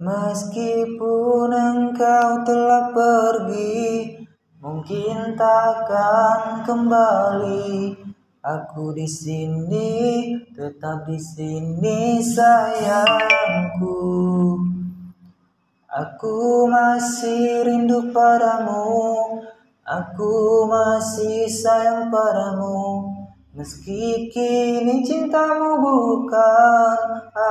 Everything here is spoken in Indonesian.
Meskipun engkau telah pergi, mungkin takkan kembali. Aku di sini, tetap di sini sayangku. Aku masih rindu padamu, aku masih sayang padamu. Meski kini cintamu bukan aku.